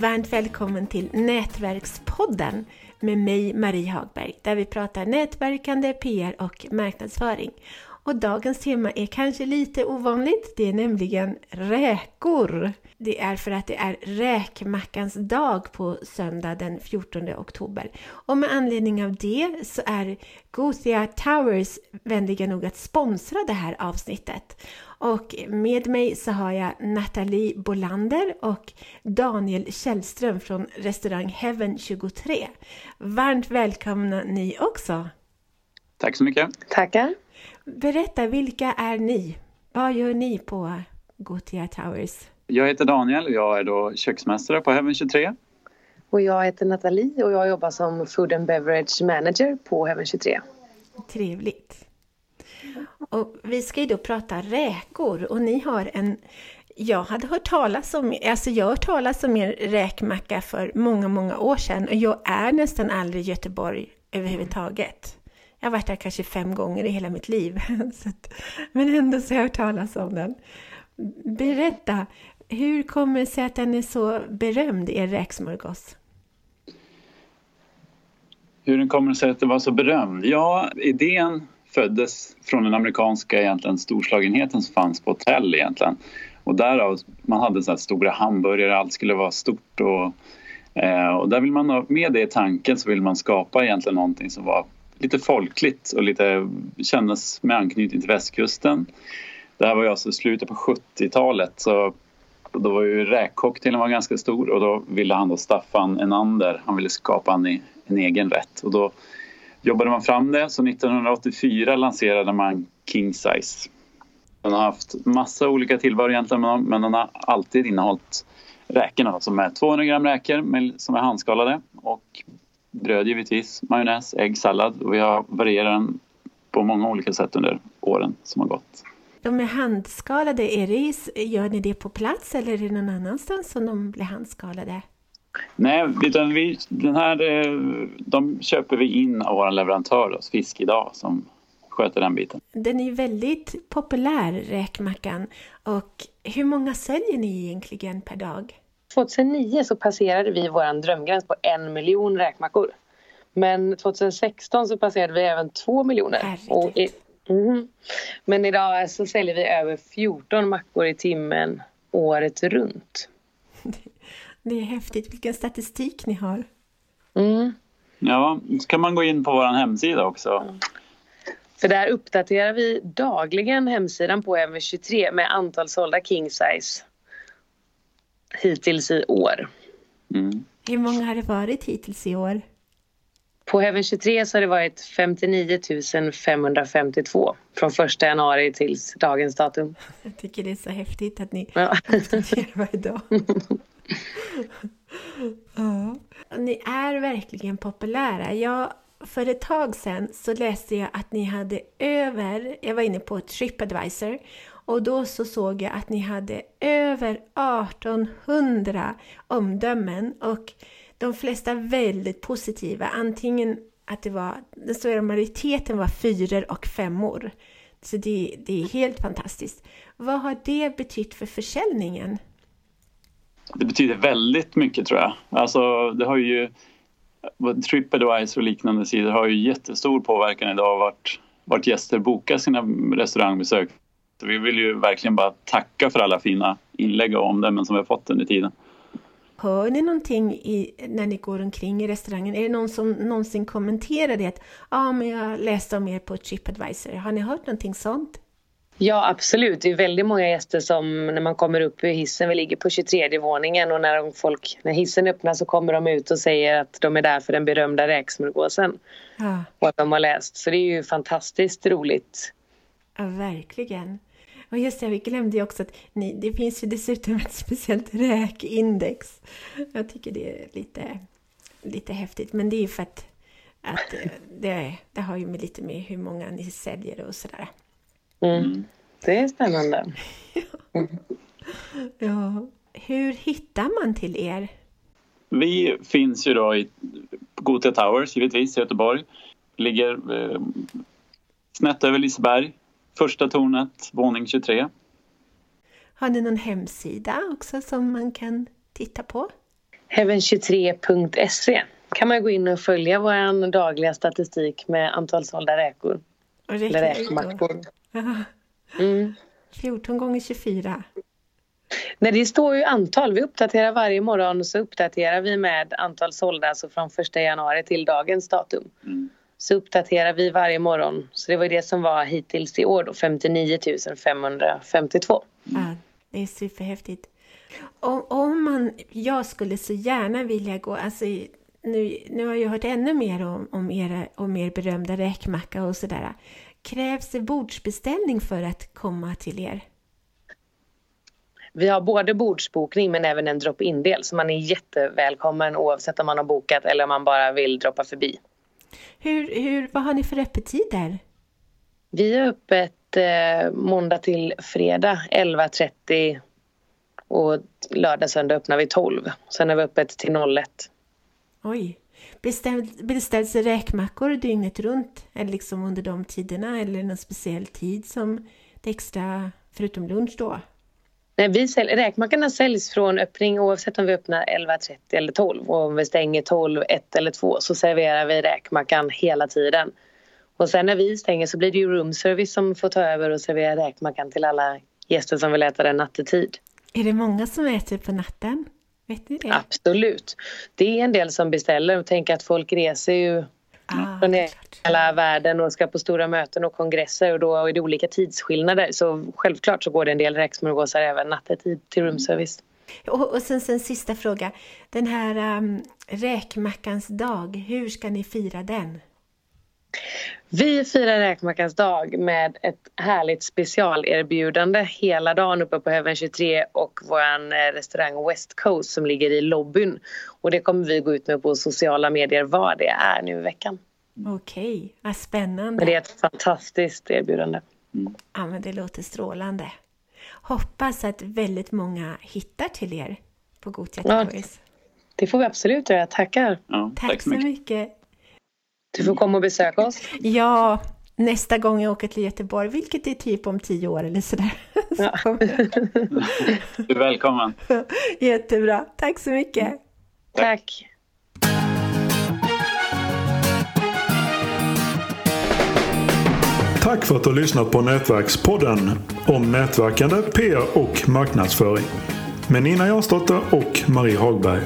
Varmt välkommen till Nätverkspodden med mig Marie Hagberg där vi pratar nätverkande, PR och marknadsföring. Och dagens tema är kanske lite ovanligt, det är nämligen räkor. Det är för att det är räkmackans dag på söndag den 14 oktober. Och med anledning av det så är Gothia Towers vänliga nog att sponsra det här avsnittet. Och med mig så har jag Nathalie Bolander och Daniel Källström från restaurang Heaven 23. Varmt välkomna ni också! Tack så mycket! Tackar! Berätta, vilka är ni? Vad gör ni på Gothia Towers? Jag heter Daniel och jag är då köksmästare på Heaven 23. Och jag heter Nathalie och jag jobbar som Food and Beverage Manager på Heaven 23. Trevligt! Och vi ska ju då prata räkor och ni har en jag hade hört talas om, alltså jag har hört talas om er räkmacka för många, många år sedan och jag är nästan aldrig i Göteborg överhuvudtaget. Jag har varit där kanske fem gånger i hela mitt liv. Att, men ändå så har jag hört talas om den. Berätta, hur kommer det sig att den är så berömd, er räksmörgås? Hur den kommer sig att den var så berömd? Ja, idén föddes från den amerikanska egentligen storslagenheten som fanns på hotell egentligen. Och därav, man hade så här stora hamburgare, allt skulle vara stort och, eh, och där vill man, med det i tanken så vill man skapa egentligen någonting som var lite folkligt och lite kändes med anknytning till västkusten. Det här var ju alltså slutet på 70-talet så då var ju räkcocktailen var ganska stor och då ville han då Staffan Enander, han ville skapa en, en egen rätt och då jobbade man fram det så 1984 lanserade man King Size. Den har haft massa olika tillbehör egentligen men den har alltid innehållit räkorna som är 200 gram räkor som är handskalade och bröd givetvis, majonnäs, ägg, sallad och vi har varierat den på många olika sätt under åren som har gått. De är handskalade, är det, gör ni det på plats eller är det någon annanstans som de blir handskalade? Nej, utan vi, den här, eh, de köper vi in av vår leverantör, Fisk idag, som sköter den biten. Den är väldigt populär, räkmackan. Och hur många säljer ni egentligen per dag? 2009 så passerade vi vår drömgräns på en miljon räkmackor. Men 2016 så passerade vi även två miljoner. Och i, mm, men idag så säljer vi över 14 mackor i timmen året runt. Det är häftigt vilken statistik ni har. Mm. Ja, så kan man gå in på vår hemsida också. Mm. För där uppdaterar vi dagligen hemsidan på MV23 med antal sålda king size hittills i år. Mm. Hur många har det varit hittills i år? På Heaven 23 så har det varit 59 552 från 1 januari till dagens datum. Jag tycker det är så häftigt att ni ja. uppdaterar varje dag. ja. Ni är verkligen populära. Jag, för ett tag sedan så läste jag att ni hade över, jag var inne på Tripadvisor och då så såg jag att ni hade över 1800 omdömen och de flesta väldigt positiva. Antingen att det var, den stora majoriteten var fyror och femmor. Så det, det är helt fantastiskt. Vad har det betytt för försäljningen? Det betyder väldigt mycket tror jag. Alltså det har ju Tripadvisor och liknande sidor har ju jättestor påverkan idag vart, vart gäster bokar sina restaurangbesök. Vi vill ju verkligen bara tacka för alla fina inlägg och omdömen som vi har fått under tiden. Hör ni någonting i, när ni går omkring i restaurangen? Är det någon som någonsin kommenterar det? Ja, ah, men jag läste om er på Tripadvisor. Har ni hört någonting sånt? Ja, absolut. Det är väldigt många gäster som när man kommer upp i hissen, vi ligger på 23 våningen och när, folk, när hissen öppnas så kommer de ut och säger att de är där för den berömda räksmörgåsen. Ja. Och att de har läst. Så det är ju fantastiskt roligt. Ja, verkligen. Och just det, vi glömde ju också att ni, det finns ju dessutom ett speciellt räkindex. Jag tycker det är lite, lite häftigt, men det är ju för att, att det, det har ju med lite med hur många ni säljer och sådär. Mm. Det är spännande. Mm. ja. Hur hittar man till er? Vi finns ju då i Gothia Towers, givetvis, i Göteborg. Ligger eh, snett över Liseberg, första tornet, våning 23. Har ni någon hemsida också som man kan titta på? Heaven23.se kan man gå in och följa vår dagliga statistik med antal sålda räkor. Eller räkmackor. Mm. 14 gånger 24. Nej, det står ju antal. Vi uppdaterar varje morgon så uppdaterar vi med antal sålda, alltså från 1 januari till dagens datum. Mm. Så uppdaterar vi varje morgon. Så det var det som var hittills i år då, 59 552. Ja, det är superhäftigt. Om, om man, jag skulle så gärna vilja gå, alltså nu, nu har jag hört ännu mer om, om, era, om er berömda räkmacka och sådär. Krävs det bordsbeställning för att komma till er? Vi har både bordsbokning men även en drop-in-del så man är jättevälkommen oavsett om man har bokat eller om man bara vill droppa förbi. Hur, hur, vad har ni för öppettider? Vi är öppet eh, måndag till fredag 11.30 och lördag söndag öppnar vi 12. Sen är vi öppet till 01. Oj. Beställs det räkmackor dygnet runt? Eller liksom under de tiderna? Eller någon speciell tid som det extra, förutom lunch då? Nej, vi sälj, räkmackorna säljs från öppning oavsett om vi öppnar 11.30 eller 12. Och om vi stänger 12, 1 eller 2 så serverar vi räkmackan hela tiden. Och sen när vi stänger så blir det ju roomservice som får ta över och servera räkmackan till alla gäster som vill äta den nattetid. Är det många som äter på natten? Vet ni det? Absolut. Det är en del som beställer. Tänk att folk reser ju ah, från hela världen och ska på stora möten och kongresser och då är det olika tidsskillnader. Så självklart så går det en del räksmörgåsar även nattetid till roomservice. Och, och sen, sen sista fråga. Den här um, räkmackans dag, hur ska ni fira den? Vi firar räkmackans dag med ett härligt specialerbjudande hela dagen uppe på Heaven 23 och vår eh, restaurang West Coast som ligger i lobbyn. Och det kommer vi gå ut med på sociala medier vad det är nu i veckan. Okej, vad spännande. Men det är ett fantastiskt erbjudande. Mm. Ja, men det låter strålande. Hoppas att väldigt många hittar till er på Gothia ja, Det får vi absolut göra. Tackar. Ja, tack, tack så mycket. mycket. Du får komma och besöka oss. Ja, nästa gång jag åker till Göteborg, vilket är typ om tio år eller sådär. Ja. du är välkommen. Jättebra. Tack så mycket. Tack. Tack för att du har lyssnat på Nätverkspodden om nätverkande, PR och marknadsföring med Nina Jansdotter och Marie Hagberg.